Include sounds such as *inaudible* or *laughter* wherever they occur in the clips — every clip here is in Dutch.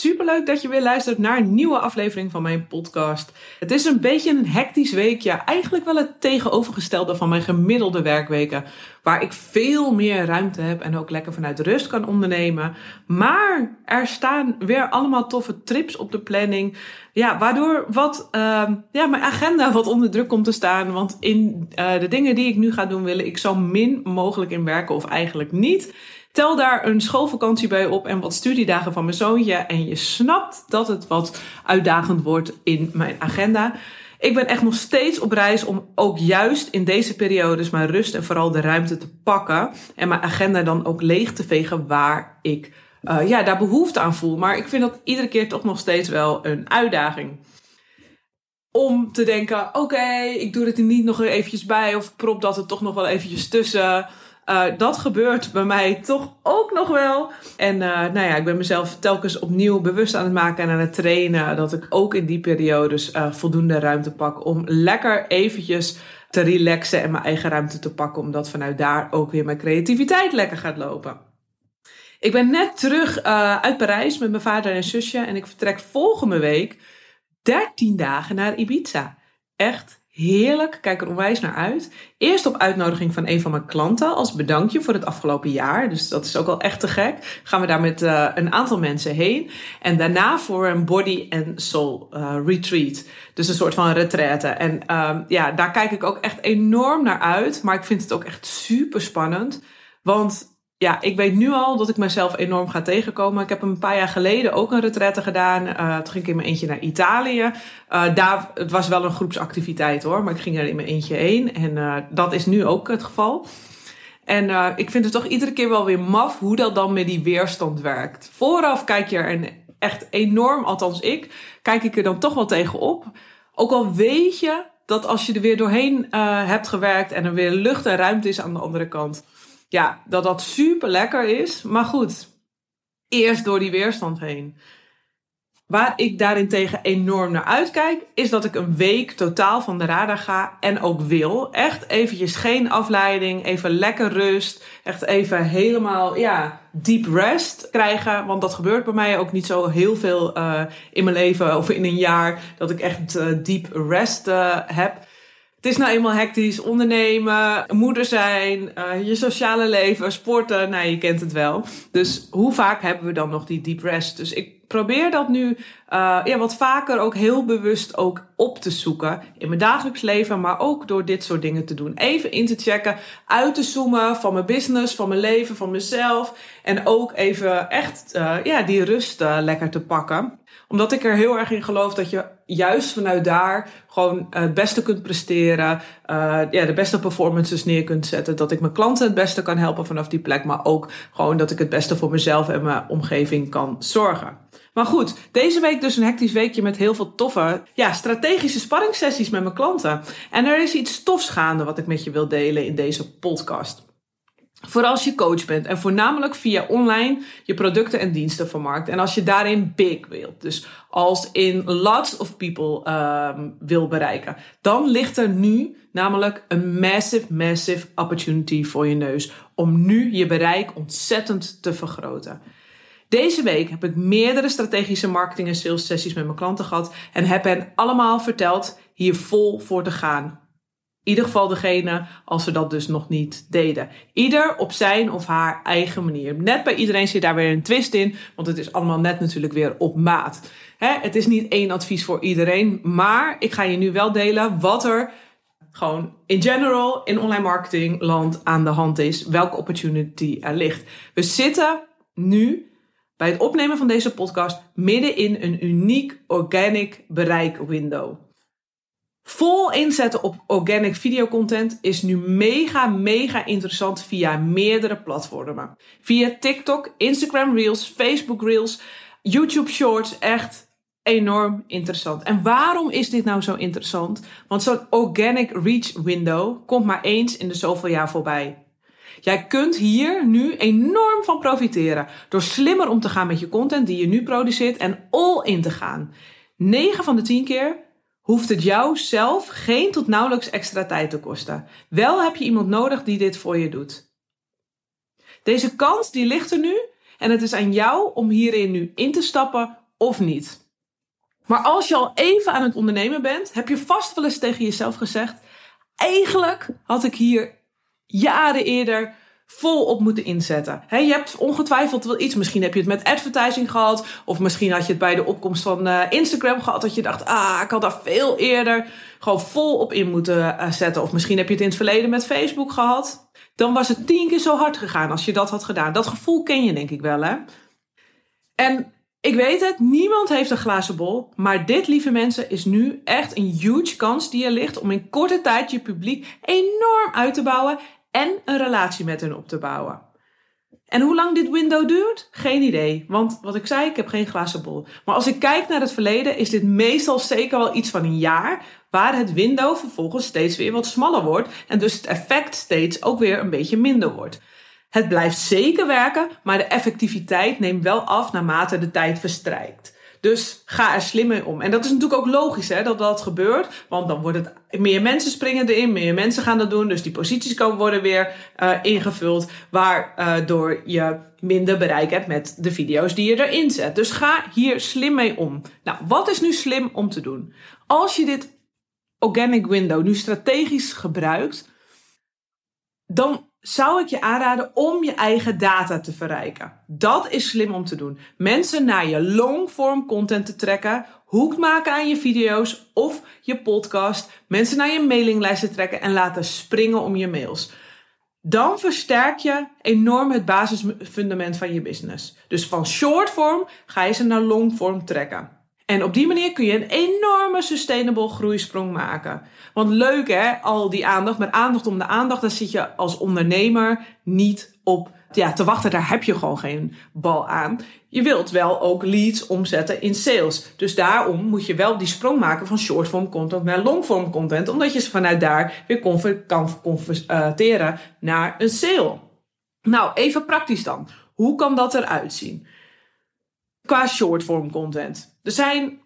Superleuk dat je weer luistert naar een nieuwe aflevering van mijn podcast. Het is een beetje een hectisch weekje, eigenlijk wel het tegenovergestelde van mijn gemiddelde werkweken, waar ik veel meer ruimte heb en ook lekker vanuit rust kan ondernemen. Maar er staan weer allemaal toffe trips op de planning, ja, waardoor wat, uh, ja, mijn agenda wat onder druk komt te staan, want in uh, de dingen die ik nu ga doen willen ik zo min mogelijk in werken of eigenlijk niet. Tel daar een schoolvakantie bij op en wat studiedagen van mijn zoontje. En je snapt dat het wat uitdagend wordt in mijn agenda. Ik ben echt nog steeds op reis om ook juist in deze periodes mijn rust en vooral de ruimte te pakken. En mijn agenda dan ook leeg te vegen waar ik uh, ja, daar behoefte aan voel. Maar ik vind dat iedere keer toch nog steeds wel een uitdaging. Om te denken, oké, ik doe het er niet nog eventjes bij. Of prop dat er toch nog wel eventjes tussen. Uh, dat gebeurt bij mij toch ook nog wel. En uh, nou ja, ik ben mezelf telkens opnieuw bewust aan het maken en aan het trainen. Dat ik ook in die periodes uh, voldoende ruimte pak om lekker eventjes te relaxen en mijn eigen ruimte te pakken. Omdat vanuit daar ook weer mijn creativiteit lekker gaat lopen. Ik ben net terug uit Parijs met mijn vader en zusje. En ik vertrek volgende week 13 dagen naar Ibiza. Echt Heerlijk, kijk er onwijs naar uit. Eerst op uitnodiging van een van mijn klanten als bedankje voor het afgelopen jaar. Dus dat is ook wel echt te gek. Gaan we daar met uh, een aantal mensen heen. En daarna voor een body and soul uh, retreat. Dus een soort van retraite. En um, ja, daar kijk ik ook echt enorm naar uit. Maar ik vind het ook echt super spannend. Want ja, ik weet nu al dat ik mezelf enorm ga tegenkomen. Ik heb een paar jaar geleden ook een retraite gedaan. Uh, toen ging ik in mijn eentje naar Italië. Uh, daar, het was wel een groepsactiviteit hoor, maar ik ging er in mijn eentje heen. En uh, dat is nu ook het geval. En ik vind het toch iedere keer wel weer maf hoe dat dan met die weerstand werkt. Vooraf kijk je er echt enorm, althans ik, kijk ik er dan toch wel tegenop. Ook al weet je dat als je er weer doorheen hebt gewerkt en er weer lucht en ruimte is aan de andere kant ja, dat dat super lekker is. Maar goed, eerst door die weerstand heen. Waar ik daarentegen enorm naar uitkijk, is dat ik een week totaal van de radar ga en ook wil. Echt eventjes geen afleiding, even lekker rust. Echt even helemaal, ja, deep rest krijgen. Want dat gebeurt bij mij ook niet zo heel veel uh, in mijn leven of in een jaar. Dat ik echt uh, deep rest uh, heb. Het is nou eenmaal hectisch. Ondernemen, moeder zijn, uh, je sociale leven, sporten. Nou, je kent het wel. Dus hoe vaak hebben we dan nog die deep rest? Dus ik probeer dat nu uh, ja, wat vaker ook heel bewust ook op te zoeken. In mijn dagelijks leven, maar ook door dit soort dingen te doen. Even in te checken, uit te zoomen van mijn business, van mijn leven, van mezelf. En ook even echt uh, ja, die rust lekker te pakken omdat ik er heel erg in geloof dat je juist vanuit daar gewoon het beste kunt presteren. Uh, ja, de beste performances neer kunt zetten. Dat ik mijn klanten het beste kan helpen vanaf die plek. Maar ook gewoon dat ik het beste voor mezelf en mijn omgeving kan zorgen. Maar goed, deze week dus een hectisch weekje met heel veel toffe, ja, strategische sparringssessies met mijn klanten. En er is iets tofs gaande wat ik met je wil delen in deze podcast. Voor als je coach bent en voornamelijk via online je producten en diensten vermarkt. En als je daarin big wilt, dus als in lots of people um, wil bereiken, dan ligt er nu namelijk een massive, massive opportunity voor je neus om nu je bereik ontzettend te vergroten. Deze week heb ik meerdere strategische marketing en sales sessies met mijn klanten gehad en heb hen allemaal verteld hier vol voor te gaan. In ieder geval degene als ze dat dus nog niet deden. Ieder op zijn of haar eigen manier. Net bij iedereen zit daar weer een twist in, want het is allemaal net natuurlijk weer op maat. Het is niet één advies voor iedereen, maar ik ga je nu wel delen wat er gewoon in general in online marketing land aan de hand is. Welke opportunity er ligt. We zitten nu bij het opnemen van deze podcast midden in een uniek organic bereik window. Vol inzetten op organic videocontent is nu mega, mega interessant via meerdere platformen. Via TikTok, Instagram Reels, Facebook Reels, YouTube Shorts, echt enorm interessant. En waarom is dit nou zo interessant? Want zo'n organic reach window komt maar eens in de zoveel jaar voorbij. Jij kunt hier nu enorm van profiteren door slimmer om te gaan met je content die je nu produceert en all in te gaan. 9 van de 10 keer hoeft het jou zelf geen tot nauwelijks extra tijd te kosten. Wel heb je iemand nodig die dit voor je doet. Deze kans die ligt er nu en het is aan jou om hierin nu in te stappen of niet. Maar als je al even aan het ondernemen bent, heb je vast wel eens tegen jezelf gezegd: eigenlijk had ik hier jaren eerder volop moeten inzetten. je hebt ongetwijfeld wel iets. Misschien heb je het met advertising gehad. Of misschien had je het bij de opkomst van uh, Instagram gehad. Dat je dacht, ah, ik had daar veel eerder gewoon volop in moeten uh, zetten. Of misschien heb je het in het verleden met Facebook gehad. Dan was het tien keer zo hard gegaan als je dat had gedaan. Dat gevoel ken je denk ik wel, hè? En ik weet het, niemand heeft een glazen bol. Maar dit, lieve mensen, is nu echt een huge kans die er ligt om in korte tijd je publiek enorm uit te bouwen en een relatie met hen op te bouwen. En hoe lang dit window duurt? Geen idee. Want wat ik zei, ik heb geen glazen bol. Maar als ik kijk naar het verleden, is dit meestal zeker wel iets van een jaar. Waar het window vervolgens steeds weer wat smaller wordt. En dus het effect steeds ook weer een beetje minder wordt. Het blijft zeker werken, maar de effectiviteit neemt wel af naarmate de tijd verstrijkt. Dus ga er slim mee om. En dat is natuurlijk ook logisch hè, dat dat gebeurt. Want dan wordt het, meer mensen springen erin, meer mensen gaan dat doen. Dus die posities komen worden weer uh, ingevuld. Waardoor uh, je minder bereik hebt met de video's die je erin zet. Dus ga hier slim mee om. Nou, wat is nu slim om te doen? Als je dit organic window nu strategisch gebruikt, dan zou ik je aanraden om je eigen data te verrijken. Dat is slim om te doen. Mensen naar je longform content te trekken, hoek maken aan je video's of je podcast, mensen naar je mailinglijst te trekken en laten springen om je mails. Dan versterk je enorm het basisfundament van je business. Dus van shortform ga je ze naar longform trekken. En op die manier kun je een enorme sustainable groeisprong maken. Want leuk hè, al die aandacht, maar aandacht om de aandacht, daar zit je als ondernemer niet op ja, te wachten. Daar heb je gewoon geen bal aan. Je wilt wel ook leads omzetten in sales. Dus daarom moet je wel die sprong maken van shortform content naar longform content. Omdat je ze vanuit daar weer kan converteren naar een sale. Nou, even praktisch dan. Hoe kan dat eruit zien? Qua shortform content. Er zijn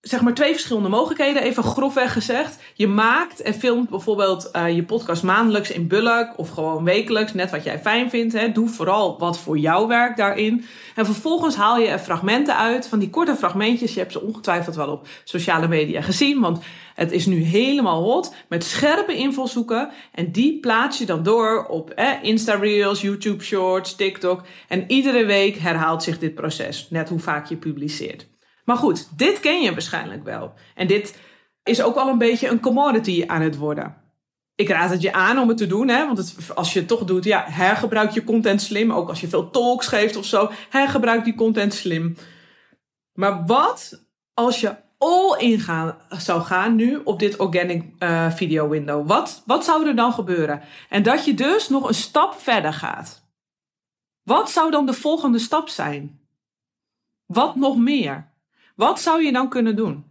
zeg maar twee verschillende mogelijkheden, even grofweg gezegd. Je maakt en filmt bijvoorbeeld uh, je podcast maandelijks in bulk of gewoon wekelijks, net wat jij fijn vindt. Hè. Doe vooral wat voor jou werkt daarin. En vervolgens haal je er fragmenten uit van die korte fragmentjes. Je hebt ze ongetwijfeld wel op sociale media gezien, want het is nu helemaal hot met scherpe invalshoeken. En die plaats je dan door op eh, Insta Reels, YouTube Shorts, TikTok. En iedere week herhaalt zich dit proces, net hoe vaak je publiceert. Maar goed, dit ken je waarschijnlijk wel. En dit is ook al een beetje een commodity aan het worden. Ik raad het je aan om het te doen, hè? want als je het toch doet, ja, hergebruik je content slim. Ook als je veel talks geeft of zo, hergebruik die content slim. Maar wat als je all in zou gaan nu op dit organic uh, video window? Wat, wat zou er dan gebeuren? En dat je dus nog een stap verder gaat. Wat zou dan de volgende stap zijn? Wat nog meer? Wat zou je dan kunnen doen?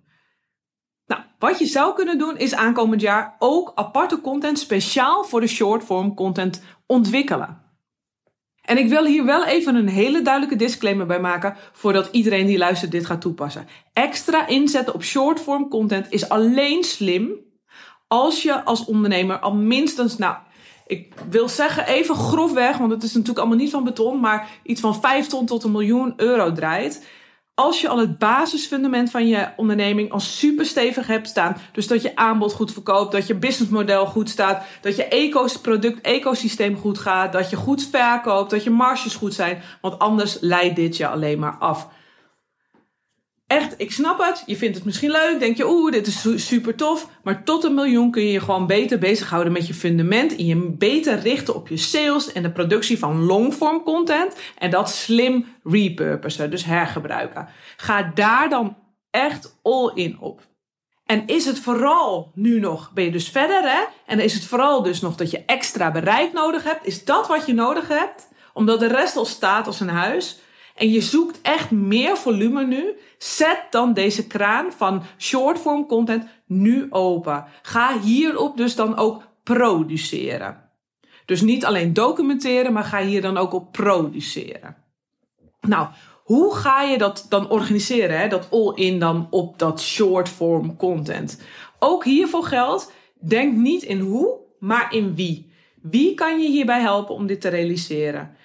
Nou, wat je zou kunnen doen is aankomend jaar ook aparte content speciaal voor de short-form content ontwikkelen. En ik wil hier wel even een hele duidelijke disclaimer bij maken voordat iedereen die luistert dit gaat toepassen. Extra inzetten op short-form content is alleen slim als je als ondernemer al minstens, nou, ik wil zeggen even grofweg, want het is natuurlijk allemaal niet van beton, maar iets van 5 ton tot een miljoen euro draait als je al het basisfundament van je onderneming al super stevig hebt staan, dus dat je aanbod goed verkoopt, dat je businessmodel goed staat, dat je eco product ecosysteem goed gaat, dat je goed verkoopt, dat je marges goed zijn, want anders leidt dit je alleen maar af. Echt, ik snap het. Je vindt het misschien leuk. Denk je, oeh, dit is super tof. Maar tot een miljoen kun je je gewoon beter bezighouden met je fundament. En je beter richten op je sales en de productie van longform content. En dat slim repurposen, dus hergebruiken. Ga daar dan echt all in op. En is het vooral nu nog, ben je dus verder hè? En is het vooral dus nog dat je extra bereik nodig hebt? Is dat wat je nodig hebt? Omdat de rest al staat als een huis? En je zoekt echt meer volume nu, zet dan deze kraan van shortform content nu open. Ga hierop dus dan ook produceren. Dus niet alleen documenteren, maar ga hier dan ook op produceren. Nou, hoe ga je dat dan organiseren? Hè? Dat all-in dan op dat short-form content. Ook hiervoor geldt, denk niet in hoe, maar in wie. Wie kan je hierbij helpen om dit te realiseren?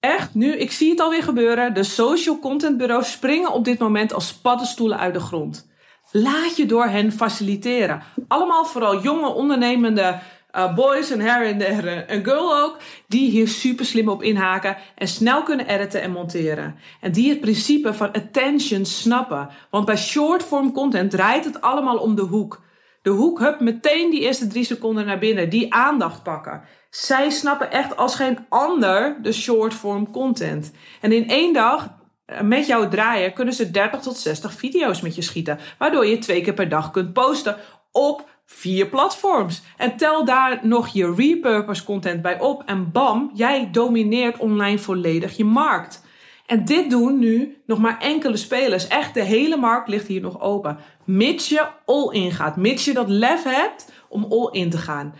Echt, nu, ik zie het alweer gebeuren. De social content bureaus springen op dit moment als paddenstoelen uit de grond. Laat je door hen faciliteren. Allemaal vooral jonge ondernemende uh, boys en her en een girl ook, die hier super slim op inhaken en snel kunnen editen en monteren. En die het principe van attention snappen. Want bij short-form content draait het allemaal om de hoek. De hoek, hup, meteen die eerste drie seconden naar binnen, die aandacht pakken. Zij snappen echt als geen ander de short-form content. En in één dag eh, met jou draaien kunnen ze 30 tot 60 video's met je schieten. Waardoor je twee keer per dag kunt posten op vier platforms. En tel daar nog je repurpose content bij op. En bam, jij domineert online volledig je markt. En dit doen nu nog maar enkele spelers. Echt, de hele markt ligt hier nog open. Mits je all in gaat. Mits je dat lef hebt om all in te gaan.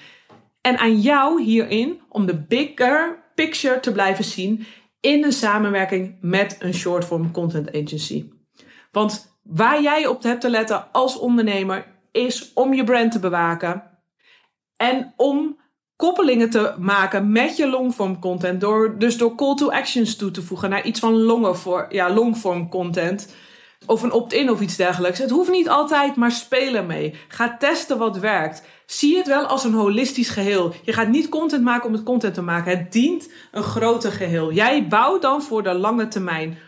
En aan jou hierin om de bigger picture te blijven zien in een samenwerking met een short-form content agency. Want waar jij op hebt te letten als ondernemer is om je brand te bewaken en om koppelingen te maken met je longform content. Door, dus door call to actions toe te voegen naar iets van longen voor, ja, longform content. Of een opt-in of iets dergelijks. Het hoeft niet altijd, maar spelen mee. Ga testen wat werkt. Zie het wel als een holistisch geheel. Je gaat niet content maken om het content te maken. Het dient een groter geheel. Jij bouwt dan voor de lange termijn.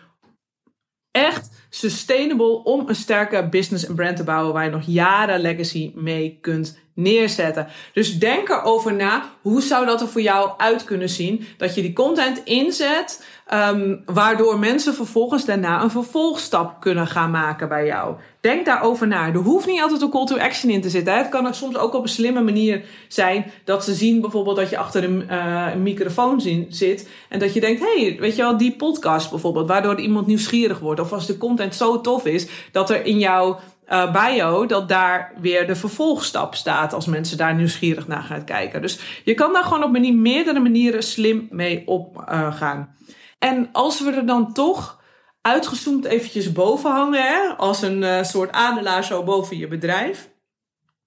Echt sustainable om een sterke business en brand te bouwen waar je nog jaren legacy mee kunt neerzetten. Dus denk erover na, hoe zou dat er voor jou uit kunnen zien? Dat je die content inzet, um, waardoor mensen vervolgens daarna een vervolgstap kunnen gaan maken bij jou. Denk daarover na. Er hoeft niet altijd een call to action in te zitten. Het kan soms ook op een slimme manier zijn dat ze zien bijvoorbeeld dat je achter een, een microfoon zit en dat je denkt, hey, weet je wel, die podcast bijvoorbeeld, waardoor iemand nieuwsgierig wordt. Of als de content zo tof is dat er in jouw uh, bio dat daar weer de vervolgstap staat als mensen daar nieuwsgierig naar gaan kijken. Dus je kan daar gewoon op meerdere manieren slim mee opgaan. Uh, en als we er dan toch uitgezoomd eventjes boven hangen, hè, als een uh, soort adelaar zo boven je bedrijf,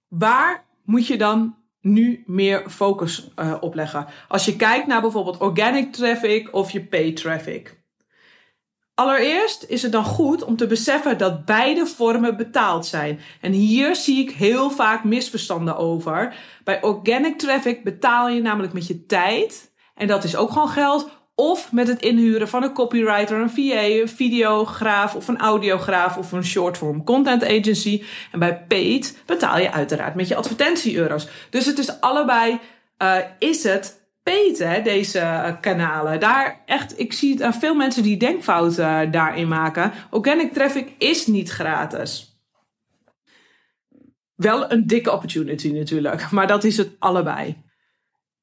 waar moet je dan nu meer focus uh, op leggen? Als je kijkt naar bijvoorbeeld organic traffic of je paid traffic. Allereerst is het dan goed om te beseffen dat beide vormen betaald zijn. En hier zie ik heel vaak misverstanden over. Bij organic traffic betaal je namelijk met je tijd. En dat is ook gewoon geld. Of met het inhuren van een copywriter, een VA, een videograaf of een audiograaf of een short-form content agency. En bij paid betaal je uiteraard met je advertentie-euro's. Dus het is allebei, uh, is het hè, deze uh, kanalen. Daar echt, ik zie het aan veel mensen die denkfouten uh, daarin maken. Organic traffic is niet gratis. Wel een dikke opportunity natuurlijk, *laughs* maar dat is het allebei.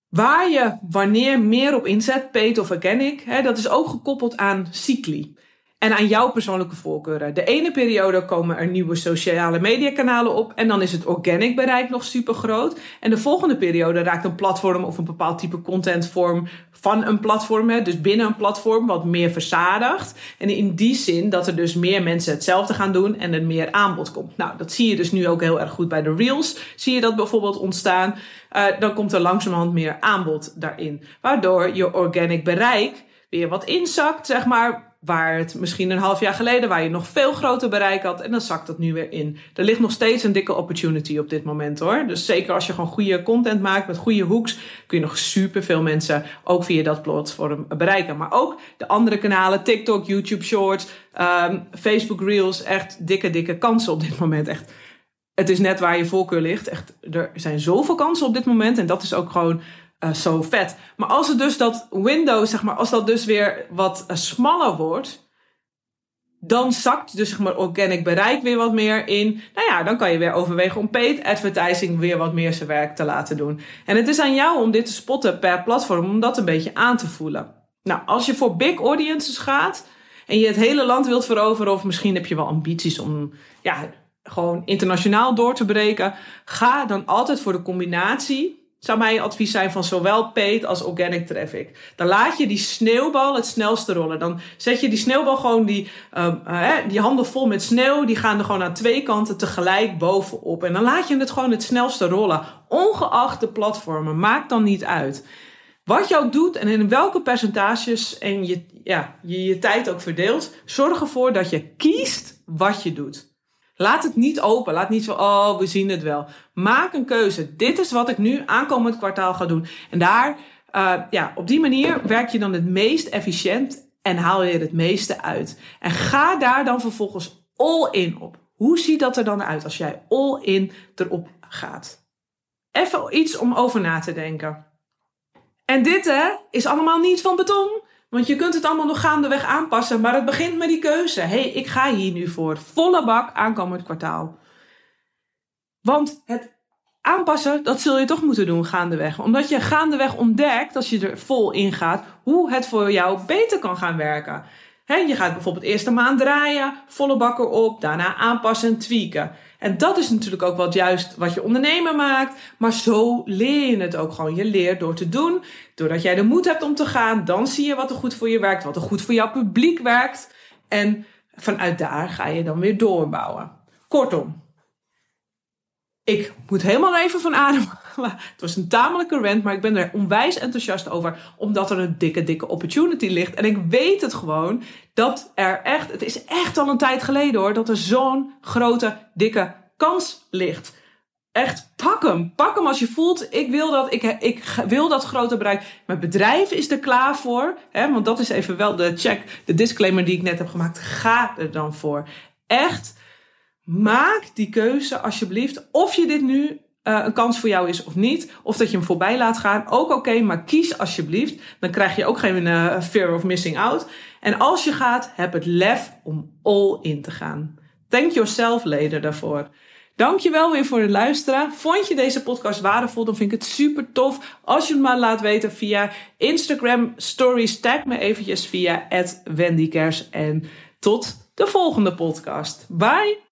Waar je wanneer meer op inzet, paid of organic, hè, dat is ook gekoppeld aan cycli en aan jouw persoonlijke voorkeuren. De ene periode komen er nieuwe sociale mediakanalen op en dan is het organic bereik nog super groot. En de volgende periode raakt een platform of een bepaald type contentvorm van een platform, dus binnen een platform, wat meer verzadigd. En in die zin dat er dus meer mensen hetzelfde gaan doen en er meer aanbod komt. Nou, dat zie je dus nu ook heel erg goed bij de Reels. Zie je dat bijvoorbeeld ontstaan. Uh, dan komt er langzamerhand meer aanbod daarin. Waardoor je organic bereik weer wat inzakt, zeg maar Waar het misschien een half jaar geleden, waar je nog veel groter bereik had. En dan zakt dat nu weer in. Er ligt nog steeds een dikke opportunity op dit moment hoor. Dus zeker als je gewoon goede content maakt met goede hooks, kun je nog super veel mensen ook via dat platform bereiken. Maar ook de andere kanalen, TikTok, YouTube Shorts, um, Facebook Reels. Echt dikke, dikke kansen op dit moment. Echt. Het is net waar je voorkeur ligt. Echt, er zijn zoveel kansen op dit moment. En dat is ook gewoon uh, zo vet. Maar als het dus dat window, zeg maar, als dat dus weer wat uh, smaller wordt, dan zakt dus zeg maar organic bereik weer wat meer in. Nou ja, dan kan je weer overwegen om paid advertising weer wat meer zijn werk te laten doen. En het is aan jou om dit te spotten per platform, om dat een beetje aan te voelen. Nou, als je voor big audiences gaat, en je het hele land wilt veroveren, of misschien heb je wel ambities om ja, gewoon internationaal door te breken, ga dan altijd voor de combinatie zou mijn advies zijn van zowel paid als organic traffic. Dan laat je die sneeuwbal het snelste rollen. Dan zet je die sneeuwbal gewoon die, uh, die handen vol met sneeuw. Die gaan er gewoon aan twee kanten tegelijk bovenop. En dan laat je het gewoon het snelste rollen. Ongeacht de platformen. Maakt dan niet uit. Wat ook doet en in welke percentages en je, ja, je je tijd ook verdeelt. Zorg ervoor dat je kiest wat je doet. Laat het niet open. Laat niet zo, oh, we zien het wel. Maak een keuze. Dit is wat ik nu aankomend kwartaal ga doen. En daar, uh, ja, op die manier werk je dan het meest efficiënt en haal je het meeste uit. En ga daar dan vervolgens all in op. Hoe ziet dat er dan uit als jij all in erop gaat? Even iets om over na te denken. En dit hè, is allemaal niet van beton. Want je kunt het allemaal nog gaandeweg aanpassen, maar het begint met die keuze. Hé, hey, ik ga hier nu voor. Volle bak aankomend kwartaal. Want het aanpassen, dat zul je toch moeten doen gaandeweg. Omdat je gaandeweg ontdekt, als je er vol in gaat, hoe het voor jou beter kan gaan werken. je gaat bijvoorbeeld eerst maand draaien, volle bak erop, daarna aanpassen en tweaken. En dat is natuurlijk ook wat juist wat je ondernemer maakt. Maar zo leer je het ook gewoon. Je leert door te doen. Doordat jij de moed hebt om te gaan, dan zie je wat er goed voor je werkt, wat er goed voor jouw publiek werkt. En vanuit daar ga je dan weer doorbouwen. Kortom, ik moet helemaal even van adem. Het was een tamelijke rant, maar ik ben er onwijs enthousiast over. Omdat er een dikke, dikke opportunity ligt. En ik weet het gewoon dat er echt, het is echt al een tijd geleden hoor, dat er zo'n grote, dikke kans ligt. Echt, pak hem. Pak hem als je voelt, ik wil dat, ik, ik wil dat grote bereik. Mijn bedrijf is er klaar voor. Hè, want dat is even wel de check, de disclaimer die ik net heb gemaakt. Ga er dan voor. Echt Maak die keuze alsjeblieft. Of je dit nu uh, een kans voor jou is of niet. Of dat je hem voorbij laat gaan. Ook oké, maar kies alsjeblieft. Dan krijg je ook geen uh, fear of missing out. En als je gaat, heb het lef om all in te gaan. Thank yourself later daarvoor. Dankjewel weer voor het luisteren. Vond je deze podcast waardevol? Dan vind ik het super tof als je het maar laat weten via Instagram stories. Tag me eventjes via @wendykers en tot de volgende podcast. Bye!